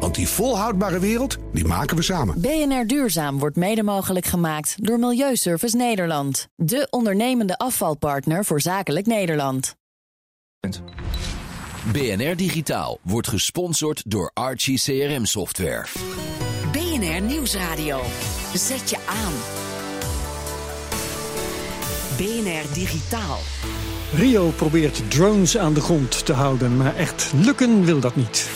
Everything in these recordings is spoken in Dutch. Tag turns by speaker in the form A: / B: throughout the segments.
A: Want die volhoudbare wereld, die maken we samen.
B: BNR Duurzaam wordt mede mogelijk gemaakt door Milieuservice Nederland. De ondernemende afvalpartner voor zakelijk Nederland.
C: BNR Digitaal wordt gesponsord door Archie CRM Software.
D: BNR Nieuwsradio. Zet je aan. BNR Digitaal.
E: Rio probeert drones aan de grond te houden, maar echt lukken wil dat niet.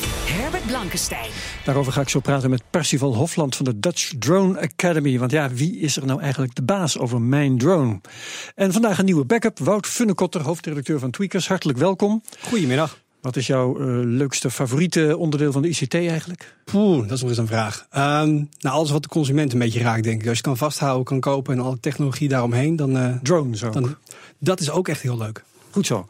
D: Herbert Blankenstein.
E: Daarover ga ik zo praten met Percival Hofland van de Dutch Drone Academy. Want ja, wie is er nou eigenlijk de baas over mijn drone? En vandaag een nieuwe backup. Wout Funnekotter, hoofdredacteur van Tweakers. Hartelijk welkom.
F: Goedemiddag.
E: Wat is jouw uh, leukste favoriete onderdeel van de ICT eigenlijk?
F: Poeh, dat is nog eens een vraag. Um, nou, alles wat de consument een beetje raakt, denk ik. Als je kan vasthouden, kan kopen en alle technologie daaromheen, dan. Uh,
E: Drones ook. Dan,
F: dat is ook echt heel leuk.
E: Goed zo.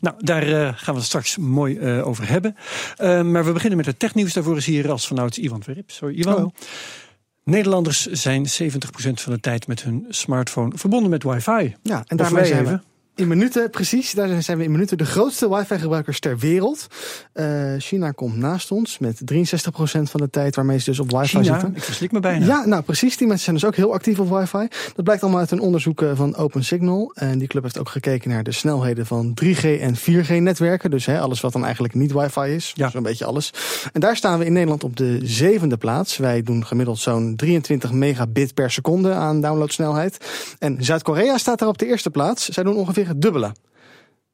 E: Nou, daar uh, gaan we het straks mooi uh, over hebben. Uh, maar we beginnen met het technieuws. Daarvoor is hier als vanouds Ivan Verrips. Sorry, Ivan.
F: Hallo.
E: Nederlanders zijn 70% van de tijd met hun smartphone verbonden met wifi.
G: Ja, en daarmee zijn we in minuten, precies. Daar zijn we in minuten de grootste wifi-gebruikers ter wereld. Uh, China komt naast ons met 63% van de tijd waarmee ze dus op wifi
E: China,
G: zitten.
E: ik verslik me bijna.
G: Ja, nou precies. Die mensen zijn dus ook heel actief op wifi. Dat blijkt allemaal uit een onderzoek van OpenSignal. En die club heeft ook gekeken naar de snelheden van 3G en 4G-netwerken. Dus hè, alles wat dan eigenlijk niet wifi is.
E: Ja.
G: Zo'n beetje alles. En daar staan we in Nederland op de zevende plaats. Wij doen gemiddeld zo'n 23 megabit per seconde aan downloadsnelheid. En Zuid-Korea staat daar op de eerste plaats. Zij doen ongeveer het dubbele.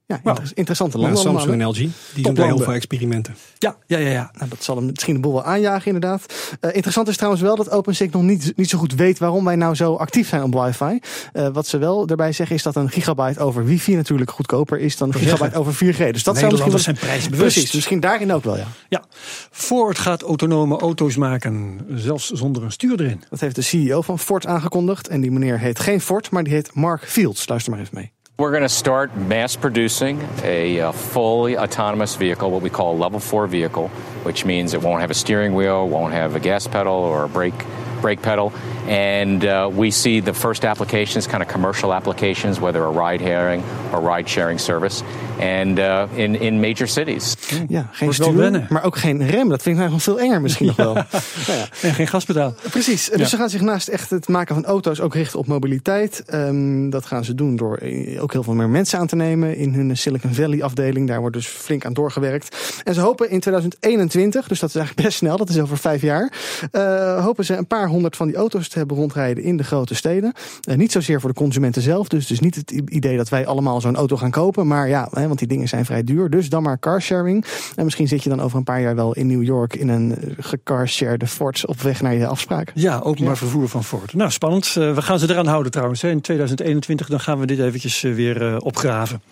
G: Ja,
E: Wow.
G: interessante landen.
F: Ja, Samsung en
G: allemaal,
F: LG, die doen heel veel experimenten.
E: Ja, ja, ja. ja.
G: Nou, dat zal hem misschien de boel wel aanjagen, inderdaad. Eh, interessant is trouwens wel dat OpenSignal niet, niet zo goed weet waarom wij nou zo actief zijn op wifi. Eh, wat ze wel erbij zeggen is dat een gigabyte over wifi natuurlijk goedkoper is dan een gigabyte over 4G. Dus dat zou misschien wel...
E: Zijn prijsbewust.
G: Precies, misschien daarin ook wel, ja.
E: Ja, Ford gaat autonome auto's maken, zelfs zonder een stuur erin.
G: Dat heeft de CEO van Ford aangekondigd. En die meneer heet geen Ford, maar die heet Mark Fields. Luister maar even mee.
H: We're going to start mass producing a uh, fully autonomous vehicle, what we call a level four vehicle, which means it won't have a steering wheel, won't have a gas pedal or a brake brake pedal. And uh, we see the first applications, kind of commercial applications, whether a ride hailing or ride sharing service, and uh, in, in major cities.
G: Ja, geen stuur, maar ook geen rem. Dat vind ik eigenlijk nog veel enger misschien nog wel. Nou ja.
E: En geen gaspedaal.
G: Precies. Dus
E: Ja.
G: ze gaan zich naast echt het maken van auto's ook richten op mobiliteit. Ehm, dat gaan ze doen door eh, ook heel veel meer mensen aan te nemen in hun Silicon Valley afdeling. Daar wordt dus flink aan doorgewerkt. En ze hopen in 2021, dus dat is eigenlijk best snel, dat is over vijf jaar, eh, hopen ze een paar honderd van die auto's te hebben rondrijden in de grote steden. Eh, niet zozeer voor de consumenten zelf, dus, dus niet het idee dat wij allemaal zo'n auto gaan kopen. Maar ja, hè, want die dingen zijn vrij duur. Dus dan maar carsharing. En misschien zit je dan over een paar jaar wel in New York in een eh, gecarshared Ford op weg naar je afspraak.
E: Ja, openbaar
G: Ja.
E: vervoer van Ford. Nou, spannend. Eh, we gaan ze eraan houden trouwens. hè. In 2021 dan gaan we dit eventjes weer opgraven.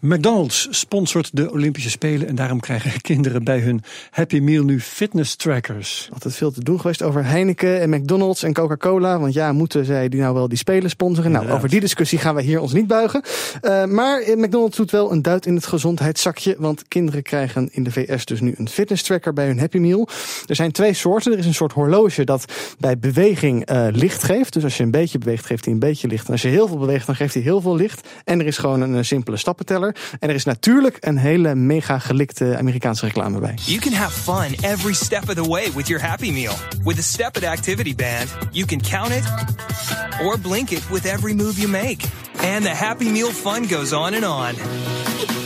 E: McDonald's sponsort de Olympische Spelen en daarom krijgen kinderen bij hun Happy Meal nu fitness trackers.
G: altijd veel te doen geweest over Heineken en McDonald's en Coca-Cola. Want ja, moeten zij die nou wel die spelen sponsoren? Nou, over die discussie gaan we hier ons niet buigen. Eh, maar eh, McDonald's doet wel een duit in het gezondheidszakje. Want kinderen krijgen in de VS dus nu een fitness tracker bij hun Happy Meal. Er zijn twee soorten. Er is een soort horloge dat bij beweging eh, licht geeft. Dus als je een beetje beweegt, geeft hij een beetje licht. En als je heel veel beweegt, dan geeft hij heel veel licht. En er is gewoon een, simpele stappenteller. En er is natuurlijk een hele mega gelikte Amerikaanse reclame bij.
I: You can have fun every step of the way with your Happy Meal. With the Step It Activity Band, you can count it or blink it with every move you make. And the Happy Meal fun goes on and on.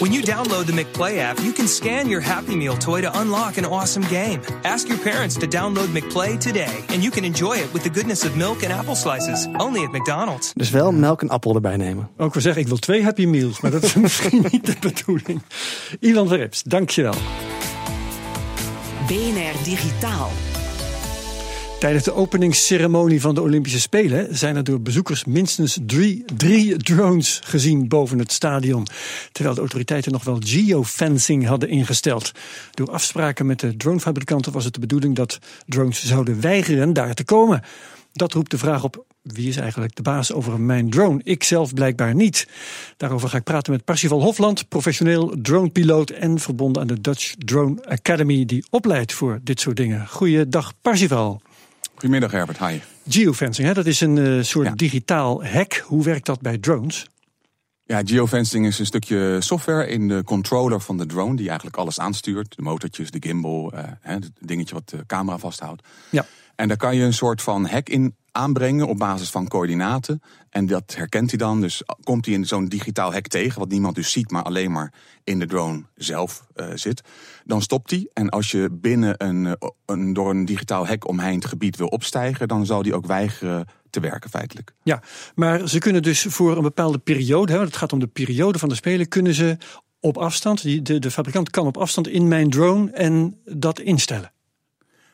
I: When you download the McPlay app, you can scan your Happy Meal toy to unlock an awesome game. Ask your parents to download McPlay today, and you can enjoy it with the goodness of milk and apple slices, only at McDonald's.
G: Dus wel melk en appel erbij nemen.
E: Oh, Ook wel zeggen, ik wil twee Happy Meals, maar dat is misschien niet de bedoeling. Ivan Verrips, dankjewel.
D: BNR Digitaal.
E: Tijdens de openingsceremonie van de Olympische Spelen zijn er door bezoekers minstens drie, drie drones gezien boven het stadion. Terwijl de autoriteiten nog wel geofencing hadden ingesteld. Door afspraken met de dronefabrikanten was het de bedoeling dat drones zouden weigeren daar te komen. Dat roept de vraag op: wie is eigenlijk de baas over mijn drone? Ik zelf blijkbaar niet. Daarover ga ik praten met Parsifal Hofland, professioneel dronepiloot en verbonden aan de Dutch Drone Academy, die opleidt voor dit soort dingen. Goeiedag, Parsifal.
J: Goedemiddag Herbert, hi.
E: Geofencing, hè? dat is een uh, soort ja. digitaal hek. Hoe werkt dat bij drones?
J: Ja, geofencing is een stukje software in de controller van de drone, die eigenlijk alles aanstuurt. De motortjes, de gimbal, uh, het dingetje wat de camera vasthoudt.
E: Ja.
J: En daar kan je een soort van hek in aanbrengen op basis van coördinaten. En dat herkent hij dan. Dus komt hij in zo'n digitaal hek tegen, wat niemand dus ziet, maar alleen maar in de drone zelf uh, zit. Dan stopt hij. En als je binnen een, een, door een digitaal hek omheind gebied wil opstijgen, dan zal die ook weigeren te werken feitelijk.
E: Ja, maar ze kunnen dus voor een bepaalde periode, hè, het gaat om de periode van de spelen, kunnen ze op afstand, de fabrikant kan op afstand in mijn drone en dat instellen.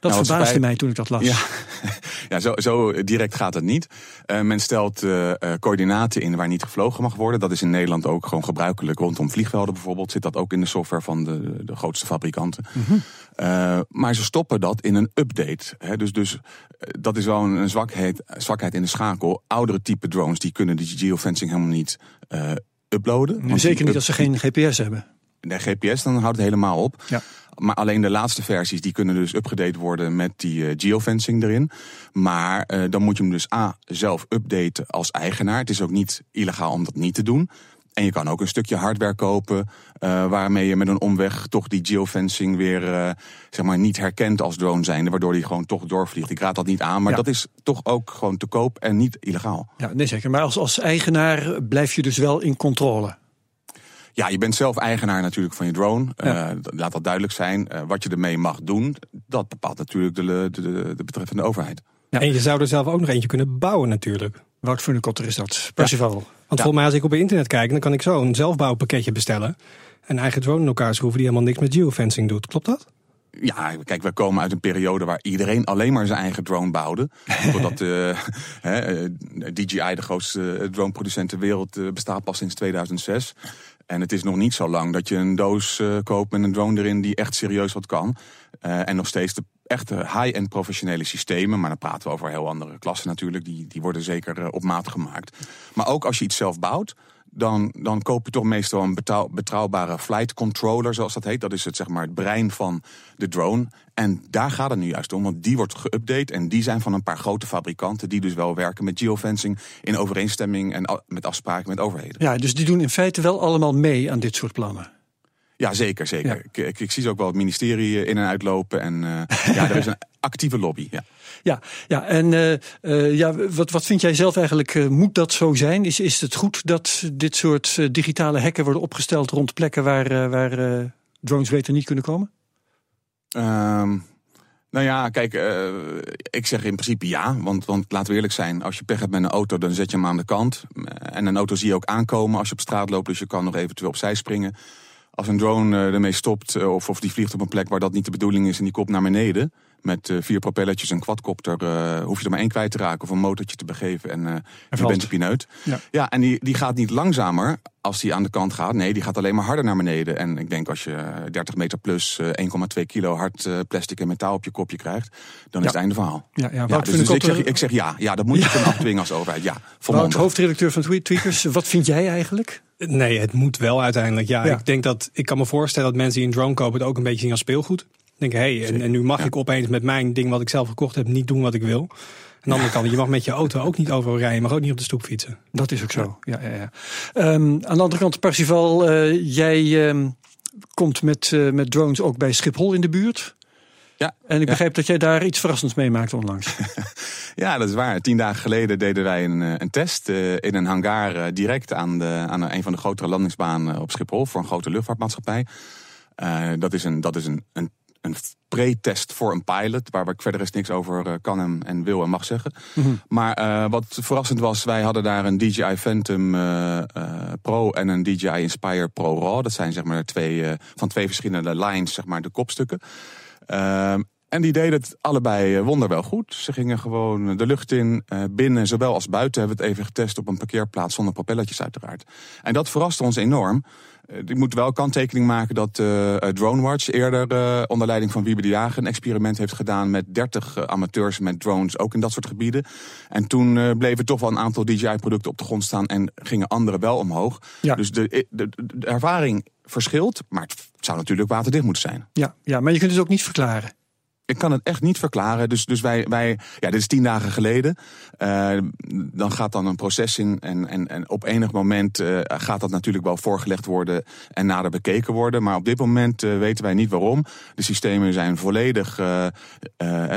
E: Dat nou, verbaasde mij toen ik dat las.
J: Ja, ja zo, zo, direct gaat het niet. Uh, men stelt uh, coördinaten in waar niet gevlogen mag worden. Dat is in Nederland ook gewoon gebruikelijk. Rondom vliegvelden bijvoorbeeld zit dat ook in de software van de, de grootste fabrikanten. Mm -hmm. uh, maar ze stoppen dat in een update. Hè. Dus, dus dat is wel een, een zwakheid, zwakheid in de schakel. Oudere type drones die kunnen die geofencing helemaal niet uploaden.
E: Nee, zeker niet als ze geen GPS hebben.
J: De GPS, dan houdt het helemaal op.
E: Ja.
J: Maar alleen de laatste versies die kunnen dus upgedate worden met die uh, geofencing erin. Maar uh, dan moet je hem dus A zelf updaten als eigenaar. Het is ook niet illegaal om dat niet te doen. En je kan ook een stukje hardware kopen uh, waarmee je met een omweg toch die geofencing weer uh, zeg maar niet herkent als drone zijnde, waardoor die gewoon toch doorvliegt. Ik raad dat niet aan, maar ja. dat is toch ook gewoon te koop en niet illegaal.
E: Ja, nee zeker. Maar als, als eigenaar blijf je dus wel in controle.
J: Ja, je bent zelf eigenaar natuurlijk van je drone. Ja. Uh, laat dat duidelijk zijn. Uh, wat je ermee mag doen, dat bepaalt natuurlijk de, de, de betreffende overheid.
F: Ja. En je zou er zelf ook nog eentje kunnen bouwen natuurlijk.
E: Wat voor een kotter is dat? Percival. Ja.
F: Want volgens mij als ik op internet kijk, dan kan ik zo een zelfbouwpakketje bestellen. Een eigen drone in elkaar schroeven die helemaal niks met geofencing doet. Klopt dat?
J: Ja, kijk, we komen uit een periode waar iedereen alleen maar zijn eigen drone bouwde. Totdat uh, DJI, de grootste droneproducent ter wereld, bestaat pas sinds 2006. En het is nog niet zo lang dat je een doos uh, koopt met een drone erin die echt serieus wat kan. Uh, en nog steeds de echte high-end professionele systemen. Maar dan praten we over heel andere klassen natuurlijk. Die, die worden zeker uh, op maat gemaakt. Maar ook als je iets zelf bouwt. Dan, dan koop je toch meestal een betrouw, betrouwbare flight controller, zoals dat heet. Dat is het, zeg maar, het brein van de drone. En daar gaat het nu juist om, want die wordt geüpdate. En die zijn van een paar grote fabrikanten die dus wel werken met geofencing in overeenstemming en met afspraken met overheden.
E: Ja, dus die doen in feite wel allemaal mee aan dit soort plannen.
J: Ja, zeker, zeker. Ja. Ik, ik, ik, zie ze ook wel het ministerie in en uitlopen. En uh, ja, er is een actieve lobby. Ja,
E: ja, ja en uh, uh, ja, wat, wat vind jij zelf eigenlijk? moet dat zo zijn? Is, is het goed dat dit soort digitale hekken worden opgesteld rond plekken waar, waar drones beter niet kunnen komen?
J: Um, nou ja, kijk, uh, ik zeg in principe ja. Want, want laten we eerlijk zijn, als je pech hebt met een auto, dan zet je hem aan de kant. En een auto zie je ook aankomen als je op straat loopt, dus je kan nog eventueel opzij springen. Als een drone uh, ermee stopt, uh, of, of die vliegt op een plek waar dat niet de bedoeling is en die komt naar beneden. Met uh, vier propelletjes en quadcopter hoef je er maar één kwijt te raken of een motortje te begeven en, en je bent de pineut.
E: Ja,
J: ja en die, die gaat niet langzamer als die aan de kant gaat. Nee, die gaat alleen maar harder naar beneden. En ik denk als je 30 meter plus 1,2 kilo hard plastic en metaal op je kopje krijgt, dan ja. is het einde verhaal.
E: Ja, ja,
J: ja dus, dus ik, zeg, ik zeg ja, ja, dat moet je kunnen afdwingen als overheid. Ja,
E: Wout, hoofdredacteur van Tweakers, wat vind jij eigenlijk?
F: Nee, het moet wel uiteindelijk. Ja, ja, ik denk dat ik kan me voorstellen dat mensen die een drone kopen het ook een beetje zien als speelgoed. Denken, hé, hey, en, en, nu mag ja. ik opeens met mijn ding wat ik zelf gekocht heb niet doen wat ik wil. Aan de andere kant, je mag met je auto ook niet overal rijden. Je mag ook niet op de stoep fietsen.
E: Dat is ook zo. Ja, ja, ja. Um, aan de andere kant, Percival, uh, jij um, komt met, uh, met drones ook bij Schiphol in de buurt.
J: Ja,
E: en ik
J: ja.
E: begrijp dat jij daar iets verrassends meemaakte onlangs.
J: ja, dat is waar. Tien dagen geleden deden wij een, een test uh, in een hangar uh, direct aan, de, aan een van de grotere landingsbanen op Schiphol voor een grote luchtvaartmaatschappij. Uh, dat is een, dat is een, een, een pre-test voor een pilot, waar ik verder eens niks over kan en, en wil en mag zeggen.
E: Mhm.
J: Mm -hmm. Maar wat verrassend was, wij hadden daar een DJI Phantom Pro en een DJI Inspire Pro RAW. Dat zijn zeg maar twee, van twee verschillende lines, zeg maar de kopstukken. Uh, en die deden het allebei wonderwel goed. Ze gingen gewoon de lucht in, binnen, zowel als buiten. Hebben we het even getest op een parkeerplaats zonder propelletjes uiteraard. En dat verraste ons enorm. Ik moet wel kanttekening maken dat uh, DroneWatch eerder uh, onder leiding van Wiebe de Jager een experiment heeft gedaan met 30 amateurs met drones, ook in dat soort gebieden. En toen bleven toch wel een aantal DJI-producten op de grond staan en gingen andere wel omhoog. Ja. Dus de, de, de ervaring verschilt, maar het zou natuurlijk waterdicht moeten zijn.
E: Ja, ja, maar je kunt het ook niet verklaren.
J: Ik kan het echt niet verklaren. Dus, dus wij, wij, ja, dit is tien dagen geleden. Uh, dan gaat dan een proces in. En, en, en op enig moment uh, gaat dat natuurlijk wel voorgelegd worden en nader bekeken worden. Maar op dit moment uh, weten wij niet waarom. De systemen zijn volledig.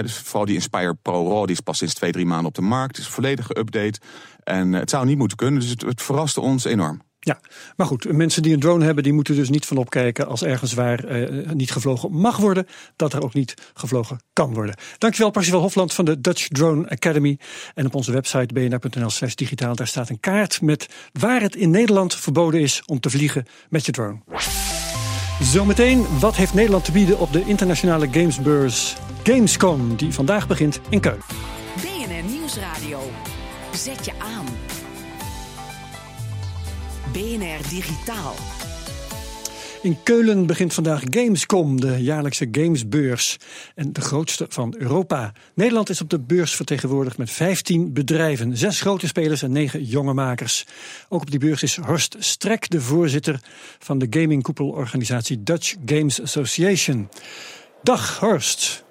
J: dus vooral die Inspire Pro Raw, die is pas sinds twee, drie maanden op de markt. Is volledig geüpdate. En het zou niet moeten kunnen. Dus het verraste ons enorm.
E: Ja, maar goed, mensen die een drone hebben, die moeten dus niet van opkijken als ergens waar eh, niet gevlogen mag worden, dat er ook niet gevlogen kan worden. Dankjewel, Parsifal Hofland van de Dutch Drone Academy. En op onze website bnr.nl slash digitaal, daar staat een kaart met waar het in Nederland verboden is om te vliegen met je drone. Zometeen, wat heeft Nederland te bieden op de internationale gamesbeurs Gamescom, die vandaag begint in Keulen.
D: BNR Nieuwsradio. Zet je aan. BNR Digitaal.
E: In Keulen begint vandaag Gamescom, de jaarlijkse gamesbeurs. En de grootste van Europa. Nederland is op de beurs vertegenwoordigd met 15 bedrijven. Zes grote spelers en negen jonge makers. Ook op die beurs is Horst Strek, de voorzitter van de gamingkoepelorganisatie Dutch Games Association. Dag Horst.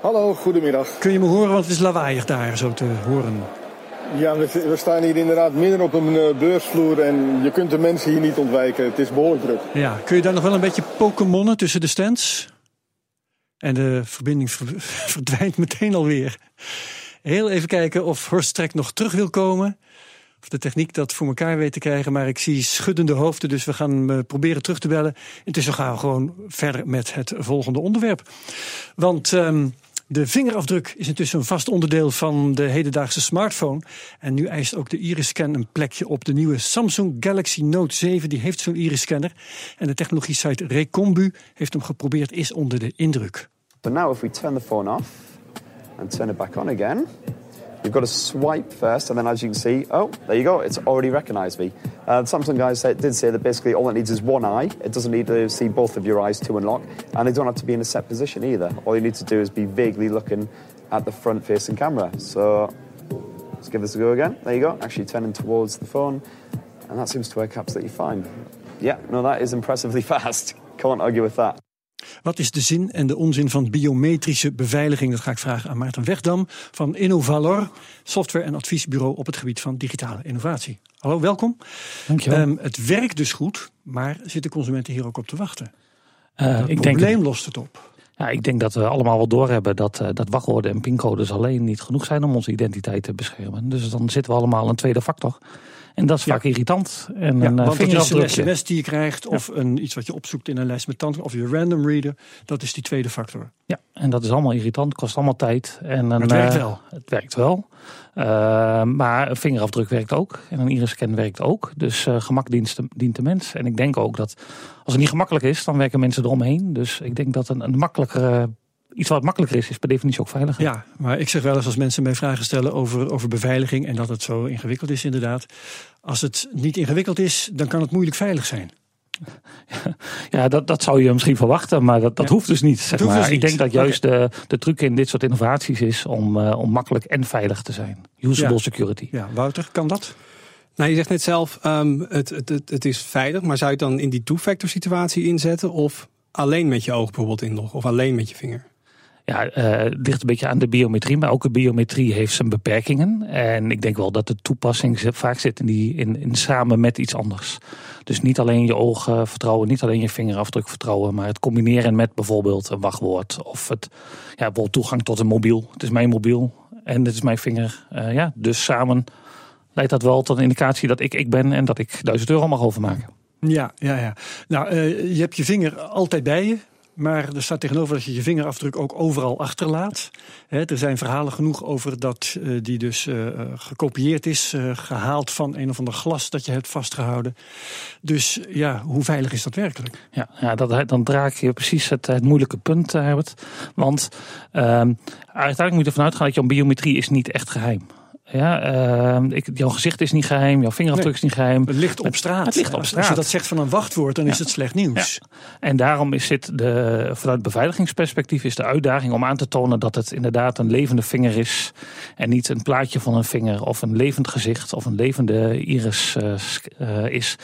K: Hallo, goedemiddag.
E: Kun je me horen, want het is lawaaiig daar zo te horen.
K: Ja, we, staan hier inderdaad midden op een uh, beursvloer en je kunt de mensen hier niet ontwijken. Het is behoorlijk druk.
E: Ja, kun je daar nog wel een beetje pokemonnen tussen de stands? En de verbinding verdwijnt meteen alweer. Heel even kijken of Horst Trek nog terug wil komen. Of de techniek dat voor elkaar weet te krijgen. Maar ik zie schuddende hoofden, dus we gaan hem eh, proberen terug te bellen. Intussen gaan we gewoon verder met het volgende onderwerp. Want... Um, de vingerafdruk is intussen een vast onderdeel van de hedendaagse smartphone. En nu eist ook de iris-scan een plekje op de nieuwe Samsung Galaxy Note 7. Die heeft zo'n iris-scanner. En de technologie site Recombu heeft hem geprobeerd, is onder de indruk.
L: So now if we turn the phone off and turn it back on again... You've got to swipe first, and then as you can see, oh, there you go, it's already recognized me. Uh, Samsung guys did say that basically all it needs is one eye. It doesn't need to see both of your eyes to unlock, and they don't have to be in a set position either. All you need to do is be vaguely looking at the front facing camera. So let's give this a go again. There you go, actually turning towards the phone, and that seems to work absolutely fine. Yeah, no, that is impressively fast. Can't argue with that.
E: Wat is de zin en de onzin van biometrische beveiliging? Dat ga ik vragen aan Maarten Wegdam van Innovalor, software- en adviesbureau op het gebied van digitale innovatie. Hallo, welkom.
M: Dankjewel.
E: Um, het werkt dus goed, maar zitten consumenten hier ook op te wachten?
M: Uh,
E: het
M: ik
E: probleem
M: denk,
E: lost het op.
M: Ja, ik denk dat we allemaal wel doorhebben dat, uh, dat wachtwoorden en pincodes alleen niet genoeg zijn om onze identiteit te beschermen. Dus dan zitten we allemaal een tweede factor. En dat is vaak irritant. En
E: ja,
M: een
E: want het is een
M: sms
E: die je krijgt, of een, iets wat je opzoekt in een lijst met tanden, of je random reader. Dat is die tweede factor.
M: Ja, en dat is allemaal irritant, kost allemaal tijd. En een,
E: maar het werkt
M: uh,
E: wel.
M: Het werkt wel. Uh, maar een vingerafdruk werkt ook. En een iris-scan werkt ook. Dus uh, gemak dient, dient de mens. En ik denk ook dat als het niet gemakkelijk is, dan werken mensen eromheen. Dus ik denk dat een, een makkelijkere iets wat makkelijker is, is per definitie ook veiliger.
E: Ja, maar ik zeg wel eens als mensen mij vragen stellen over, over beveiliging en dat het zo ingewikkeld is inderdaad. Als het niet ingewikkeld is, dan kan het moeilijk veilig zijn.
M: Ja, dat, dat zou je misschien verwachten, maar dat, dat
E: Ja.
M: hoeft dus niet. Zeg maar.
E: dus
M: Ik
E: niet.
M: denk dat juist de, de truc in dit soort innovaties is om, uh, om makkelijk en veilig te zijn. Usable
E: Ja.
M: security.
E: Ja, Wouter, kan dat?
F: Nou, je zegt net zelf, um, het, het, het, het is veilig, maar zou je het dan in die two-factor situatie inzetten of alleen met je oog bijvoorbeeld inloggen of alleen met je vinger?
M: Ja, uh, het ligt een beetje aan de biometrie, maar ook de biometrie heeft zijn beperkingen. En ik denk wel dat de toepassing vaak zit in, die, in, samen met iets anders. Dus niet alleen je ogen vertrouwen, niet alleen je vingerafdruk vertrouwen, maar het combineren met bijvoorbeeld een wachtwoord of het, ja, bijvoorbeeld toegang tot een mobiel. Het is mijn mobiel en dit is mijn vinger. Uh, ja, dus samen leidt dat wel tot een indicatie dat ik ik ben en dat ik 1000 euro mag overmaken.
E: Ja, ja, ja. Nou, uh, je hebt je vinger altijd bij je. Maar er staat tegenover dat je je vingerafdruk ook overal achterlaat. Er zijn verhalen genoeg over dat uh, die dus uh, gekopieerd is, gehaald van een of ander glas dat je hebt vastgehouden. Dus ja, hoe veilig is dat werkelijk?
M: Ja, ja dat, dan draak je precies het, moeilijke punt, Herbert. Want uiteindelijk moet je ervan uitgaan dat je biometrie is niet echt geheim. Ja, uh, ik, jouw gezicht is niet geheim, jouw vingerafdruk is niet geheim.
E: Het ligt op straat.
M: Het ligt op straat.
E: Als je dat zegt van een wachtwoord, dan is het slecht nieuws.
M: Ja. En daarom is dit de, vanuit beveiligingsperspectief is de uitdaging om aan te tonen dat het inderdaad een levende vinger is. En niet een plaatje van een vinger of een levend gezicht of een levende iris uh, is.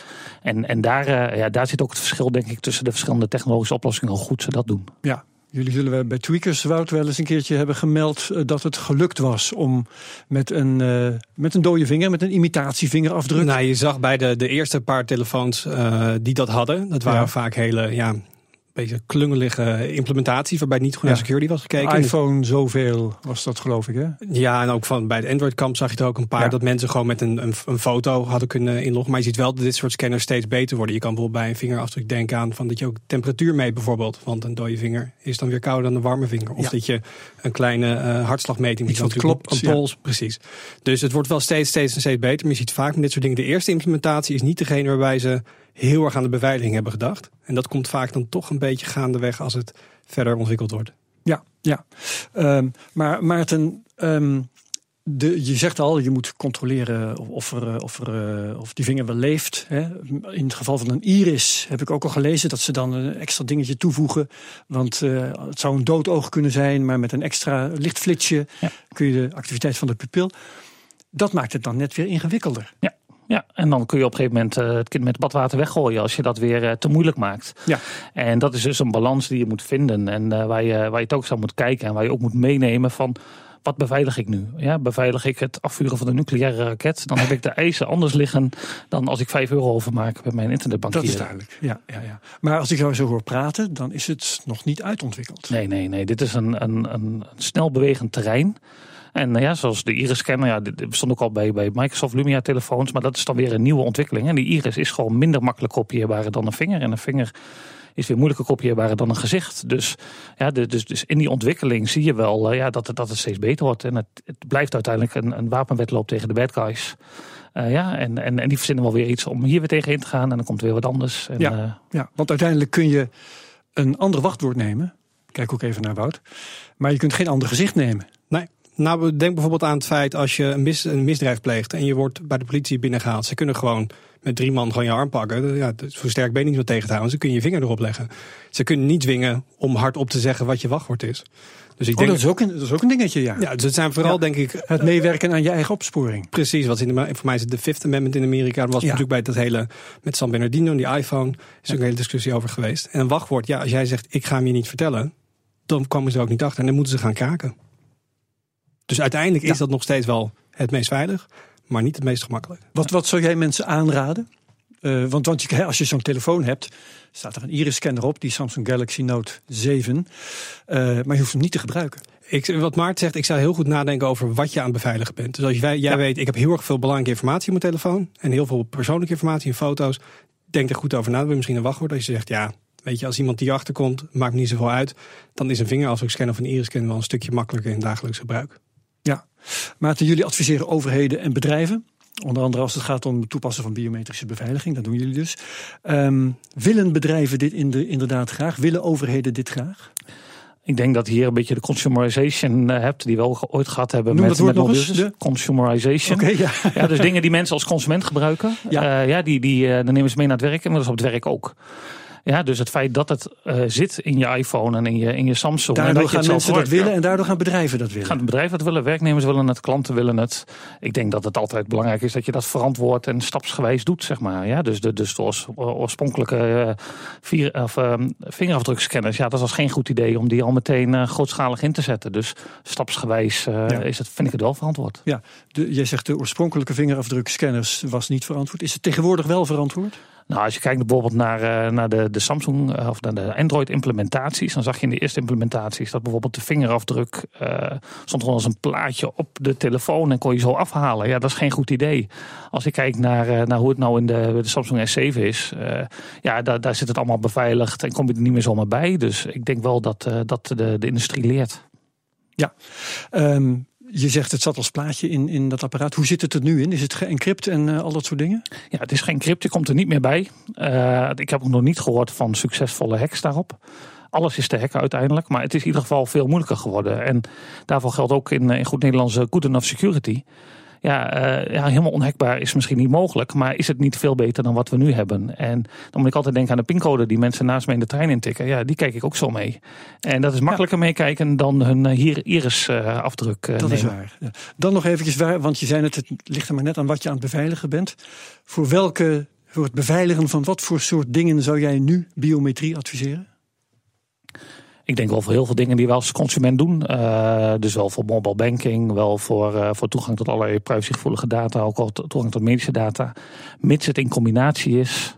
M: En, en daar, uh, ja, daar zit ook het verschil, denk ik, tussen de verschillende technologische oplossingen, hoe goed ze dat doen.
E: Ja, Jullie zullen bij Tweakers Wout wel eens een keertje hebben gemeld dat het gelukt was om met een, uh, met een dode vinger, met een imitatievingerafdruk.
F: Nou, je zag bij de, de eerste paar telefoons uh, die dat hadden, dat waren ja. vaak hele ja, beetje klungelige implementatie waarbij niet goed naar security was gekeken.
E: iPhone zoveel was dat geloof ik hè?
F: Ja, en ook van bij de Android kamp zag je er ook een paar ja. dat mensen gewoon met een, een, een, foto hadden kunnen inloggen. Maar je ziet wel dat dit soort scanners steeds beter worden. Je kan bijvoorbeeld bij een vingerafdruk denken aan van dat je ook temperatuur meet bijvoorbeeld. Want een dode vinger is dan weer kouder dan een warme vinger. Of ja. dat je een kleine uh, hartslagmeting
E: Iets wat klopt.
F: Een pols, precies. Dus het wordt wel steeds, steeds en steeds beter. Maar je ziet vaak met dit soort dingen. De eerste implementatie is niet degene waarbij ze heel erg aan de beveiliging hebben gedacht. En dat komt vaak dan toch een beetje gaandeweg als het verder ontwikkeld wordt.
E: Ja, ja. Um, maar Maarten, um, de, je zegt al, je moet controleren of, er, of, er, of die vinger wel leeft. Hè. In het geval van een iris heb ik ook al gelezen dat ze dan een extra dingetje toevoegen. Want uh, het zou een doodoog kunnen zijn, maar met een extra lichtflitsje ja. kun je de activiteit van de pupil. Dat maakt het dan net weer ingewikkelder.
M: Ja. Ja, en dan kun je op een gegeven moment uh, het kind met badwater weggooien als je dat weer uh, te moeilijk maakt.
E: Ja.
M: En dat is dus een balans die je moet vinden en uh, waar, je, waar je het ook zou moet kijken en waar je ook moet meenemen van wat beveilig ik nu? Ja, beveilig ik het afvuren van de nucleaire raket? Dan heb ik de eisen anders liggen dan als ik 5 euro overmaak bij mijn internetbankier.
E: Dat is duidelijk. Ja, ja, ja. Maar als ik jou zo hoor praten, dan is het nog niet uitontwikkeld.
M: Nee, nee, nee. Dit is een, een, een snel bewegend terrein. En ja, zoals de iris-scanner, ja, dit bestond ook al bij, bij Microsoft Lumia-telefoons, maar dat is dan weer een nieuwe ontwikkeling. En die iris is gewoon minder makkelijk kopieerbaar dan een vinger. En een vinger is weer moeilijker kopieerbaar dan een gezicht. Dus, ja, dus, dus in die ontwikkeling zie je wel uh, ja, dat, het, dat het steeds beter wordt. En het, het blijft uiteindelijk een, een wapenwedloop tegen de bad guys. Uh, ja, en, en, en die verzinnen wel weer iets om hier weer tegen in te gaan. En dan komt er weer wat anders. En,
E: ja,
M: uh,
E: ja, want uiteindelijk kun je een ander wachtwoord nemen. Kijk ook even naar Wout. Maar je kunt geen ander gezicht nemen.
F: Nee. Nou, denk bijvoorbeeld aan het feit als je een, mis, een misdrijf pleegt en je wordt bij de politie binnengehaald. Ze kunnen gewoon met drie man gewoon je arm pakken. Ja, zo sterk ben je niet meer tegen te houden. Ze kunnen je vinger erop leggen. Ze kunnen niet dwingen om hardop te zeggen wat je wachtwoord is.
E: Dus ik denk, oh, dat, is ook een, dat is ook een dingetje, ja.
F: Ja, dus het zijn vooral, ja, denk ik...
E: Het meewerken aan je eigen opsporing.
F: Precies, wat in de, voor mij is het de Fifth Amendment in Amerika. Dat was ja. natuurlijk bij dat hele, met San Bernardino en die iPhone, is ja. ook een hele discussie over geweest. En een wachtwoord, ja, als jij zegt, ik ga hem je niet vertellen, dan komen ze ook niet achter en dan moeten ze gaan kraken. Dus uiteindelijk is dat nog steeds wel het meest veilig, maar niet het meest gemakkelijk.
E: Wat, wat zou jij mensen aanraden? Uh, want, want je, als je zo'n telefoon hebt, staat er een iris-scanner op, die Samsung Galaxy Note 7. Uh, maar je hoeft hem niet te gebruiken.
F: Ik, wat Maart zegt, ik zou heel goed nadenken over wat je aan het beveiligen bent. Dus als jij, jij ja. weet, ik heb heel erg veel belangrijke informatie op mijn telefoon en heel veel persoonlijke informatie en foto's. Denk er goed over na. Dan wil misschien een wachtwoord als je zegt, ja, weet je, als iemand die achter komt, maakt niet zoveel uit. Dan is een vingerafdrukscan of een iris-scan wel een stukje makkelijker in dagelijks gebruik.
E: Ja, Maarten, jullie adviseren overheden en bedrijven Onder andere als het gaat om het toepassen van biometrische beveiliging, dat doen jullie dus. Um, willen bedrijven dit in de, inderdaad graag? Willen overheden dit graag?
M: Ik denk dat je hier een beetje de consumerization uh, hebt, die we ook ooit gehad hebben
E: Noem
M: met,
E: met
M: mobieltjes.
E: De...
M: Consumerization.
E: Okay, ja.
M: ja, dus dingen die mensen als consument gebruiken, ja. Uh, ja, die, die, uh, dan nemen ze mee naar het werk en dat is op het werk ook. Ja, dus het feit dat het uh, zit in je iPhone en in je, in je Samsung.
E: Daardoor
M: en dat
E: gaan
M: je
E: mensen dat willen en daardoor gaan bedrijven dat willen.
M: Gaan bedrijven dat willen, werknemers willen het, klanten willen het. Ik denk dat het altijd belangrijk is dat je dat verantwoord en stapsgewijs doet, zeg maar. Ja, dus de, dus de oorspronkelijke uh, vier, of, uh, vingerafdrukscanners, ja, dat was geen goed idee om die al meteen uh, grootschalig in te zetten. Dus stapsgewijs ja. is het, vind ik het wel verantwoord.
E: Ja, de, jij zegt de oorspronkelijke vingerafdrukscanners was niet verantwoord. Is het tegenwoordig wel verantwoord?
M: Nou, als je kijkt bijvoorbeeld naar, uh, naar de, de Samsung uh, of naar de Android implementaties, dan zag je in de eerste implementaties dat bijvoorbeeld de vingerafdruk uh, stond gewoon als een plaatje op de telefoon en kon je zo afhalen. Ja, dat is geen goed idee. Als ik kijk naar, naar hoe het nou in de, Samsung S7 is, ja, daar, daar zit het allemaal beveiligd en kom je er niet meer zomaar bij. Dus ik denk wel dat, dat de, de industrie leert.
E: Ja, um, je zegt het zat als plaatje in, in dat apparaat. Hoe zit het er nu in? Is het geencrypt en uh, al dat soort dingen?
M: Ja, het is geencrypt. Je komt er niet meer bij. Uh, ik heb nog niet gehoord van succesvolle hacks daarop. Alles is te hacken uiteindelijk, maar het is in ieder geval veel moeilijker geworden. En daarvoor geldt ook in, in goed Nederlands good enough security. Ja, eh, ja, helemaal onhekbaar is misschien niet mogelijk. Maar is het niet veel beter dan wat we nu hebben? En dan moet ik altijd denken aan de pincode die mensen naast me in de trein intikken. Ja, die kijk ik ook zo mee. En dat is makkelijker meekijken dan hun hier iris-afdruk
E: Dat is waar. Dan nog eventjes waar, want je zei het, het ligt er maar net aan wat je aan het beveiligen bent. Voor welke, voor het beveiligen van wat voor soort dingen zou jij nu biometrie adviseren?
M: Ik denk wel voor heel veel dingen die we als consument doen. Uh, dus wel voor mobile banking, wel voor, uh, voor toegang tot allerlei privacygevoelige data, ook al toegang tot medische data. Mits het in combinatie is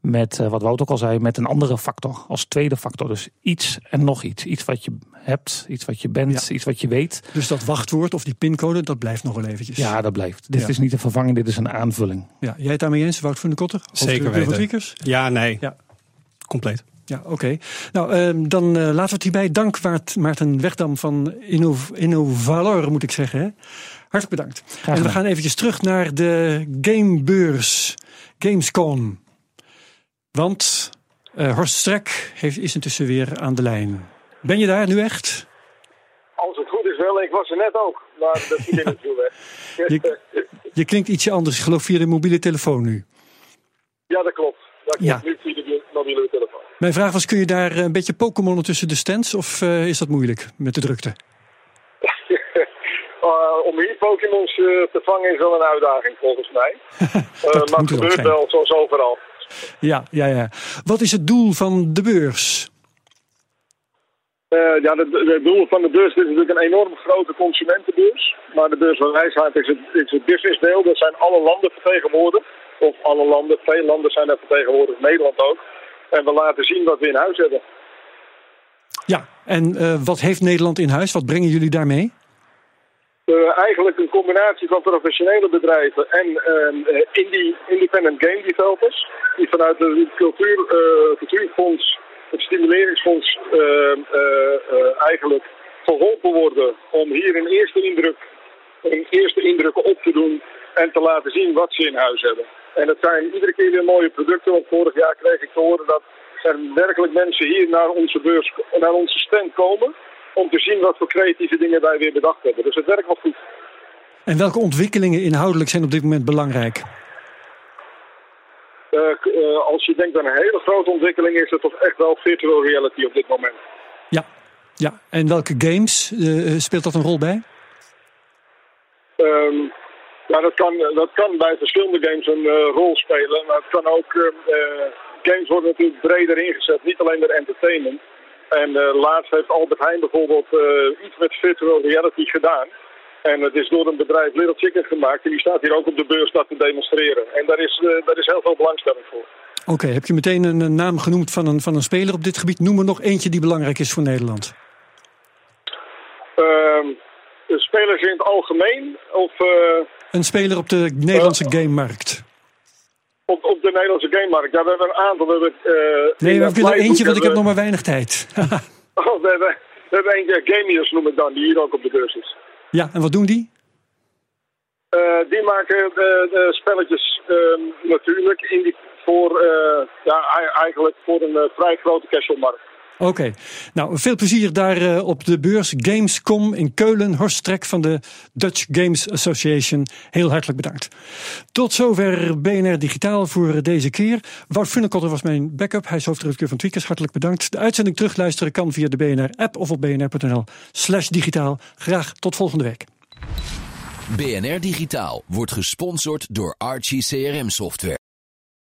M: met, uh, wat Wout ook al zei, met een andere factor. Als tweede factor. Dus iets en nog iets. Iets wat je hebt, iets wat je bent, ja. iets wat je weet.
E: Dus dat wachtwoord of die pincode, dat blijft nog wel eventjes.
M: Ja, dat blijft. Dit ja. is niet een vervanging, dit is een aanvulling.
E: Ja, jij het daarmee eens, Wout van de Kotter?
F: Zeker weten. Ja, nee. Ja. Compleet.
E: Ja, oké. Okay. Nou, uh, dan uh, laten we het hierbij. Dank Maarten Wegdam van Innov Innovalor, moet ik zeggen. Hè? Hartelijk bedankt. Graag en we gaan eventjes terug naar de gamebeurs, Gamescom. Want uh, Horst Strek heeft, is intussen weer aan de lijn. Ben je daar nu echt?
N: Als het goed is wel, ik was er net ook, maar dat is ja. niet weg.
E: je, je klinkt ietsje anders, ik geloof via de mobiele telefoon nu.
N: Ja, dat klopt. Dat klopt, ja. nu via de mobiele telefoon.
E: Mijn vraag was, kun je daar een beetje Pokémonnen tussen de stands of uh, is dat moeilijk met de drukte?
N: uh, om hier Pokémons uh, te vangen is wel een uitdaging volgens mij. maar het gebeurt wel zoals overal.
E: Ja, ja, ja. Wat is het doel van de beurs?
N: Uh, ja, het doel van de beurs dit is natuurlijk een enorm grote consumentenbeurs. Maar de beurs van wijsheid is het, is het businessdeel. Dat zijn alle landen vertegenwoordigd. Of alle landen, veel landen zijn daar vertegenwoordigd, Nederland ook. En we laten zien wat we in huis hebben.
E: Ja, en uh, wat heeft Nederland in huis? Wat brengen jullie daarmee?
N: Uh, eigenlijk een combinatie van professionele bedrijven en uh, indie, independent game developers. Die vanuit het cultuur, cultuurfonds, het stimuleringsfonds, eigenlijk geholpen worden om hier een eerste indruk, een eerste indrukken op te doen en te laten zien wat ze in huis hebben. En het zijn iedere keer weer mooie producten. Want vorig jaar kreeg ik te horen dat er werkelijk mensen hier naar onze beurs, naar onze stand komen. Om te zien wat voor creatieve dingen wij weer bedacht hebben. Dus het werkt wel goed.
E: En welke ontwikkelingen inhoudelijk zijn op dit moment belangrijk?
N: Uh, uh, als je denkt aan een hele grote ontwikkeling, is het toch echt wel virtual reality op dit moment.
E: Ja, ja. en welke games uh, speelt dat een rol bij?
N: Um, ja, dat kan, dat kan bij verschillende games een uh, rol spelen. Maar het kan ook. Uh, games worden natuurlijk breder ingezet, niet alleen met entertainment. En uh, laatst heeft Albert Heijn bijvoorbeeld iets met virtual reality gedaan. En het is door een bedrijf Little Chicken gemaakt. En die staat hier ook op de beurs dat te demonstreren. En daar is, daar is heel veel belangstelling voor.
E: Oké, okay, heb je meteen een, naam genoemd van een, van een speler op dit gebied? Noem er nog eentje die belangrijk is voor Nederland.
N: Ehm, de spelers in het algemeen? Of,
E: een speler op de Nederlandse uh, gamemarkt.
N: Op, op de Nederlandse gamemarkt. Ja, we hebben een aantal. We hebben, uh,
E: nee, ik wil er eentje, want ik heb nog maar weinig tijd.
N: oh, we, hebben, we hebben eentje, Gamius noem ik dan, die hier ook op de beurs is.
E: Ja, en wat doen die?
N: Uh, die maken spelletjes ehm, natuurlijk in die, voor, ja, eigenlijk voor een vrij grote casualmarkt.
E: Oké, nou veel plezier daar uh, op de beurs Gamescom in Keulen. Horst Strek van de Dutch Games Association. Heel hartelijk bedankt. Tot zover BNR Digitaal voor deze keer. Wout Funnekotter was mijn backup. Hij is hoofdredacteur van Tweakers. Hartelijk bedankt. De uitzending terugluisteren kan via de BNR-app of op bnr.nl slash digitaal. Graag tot volgende week.
C: BNR Digitaal wordt gesponsord door Archie CRM Software.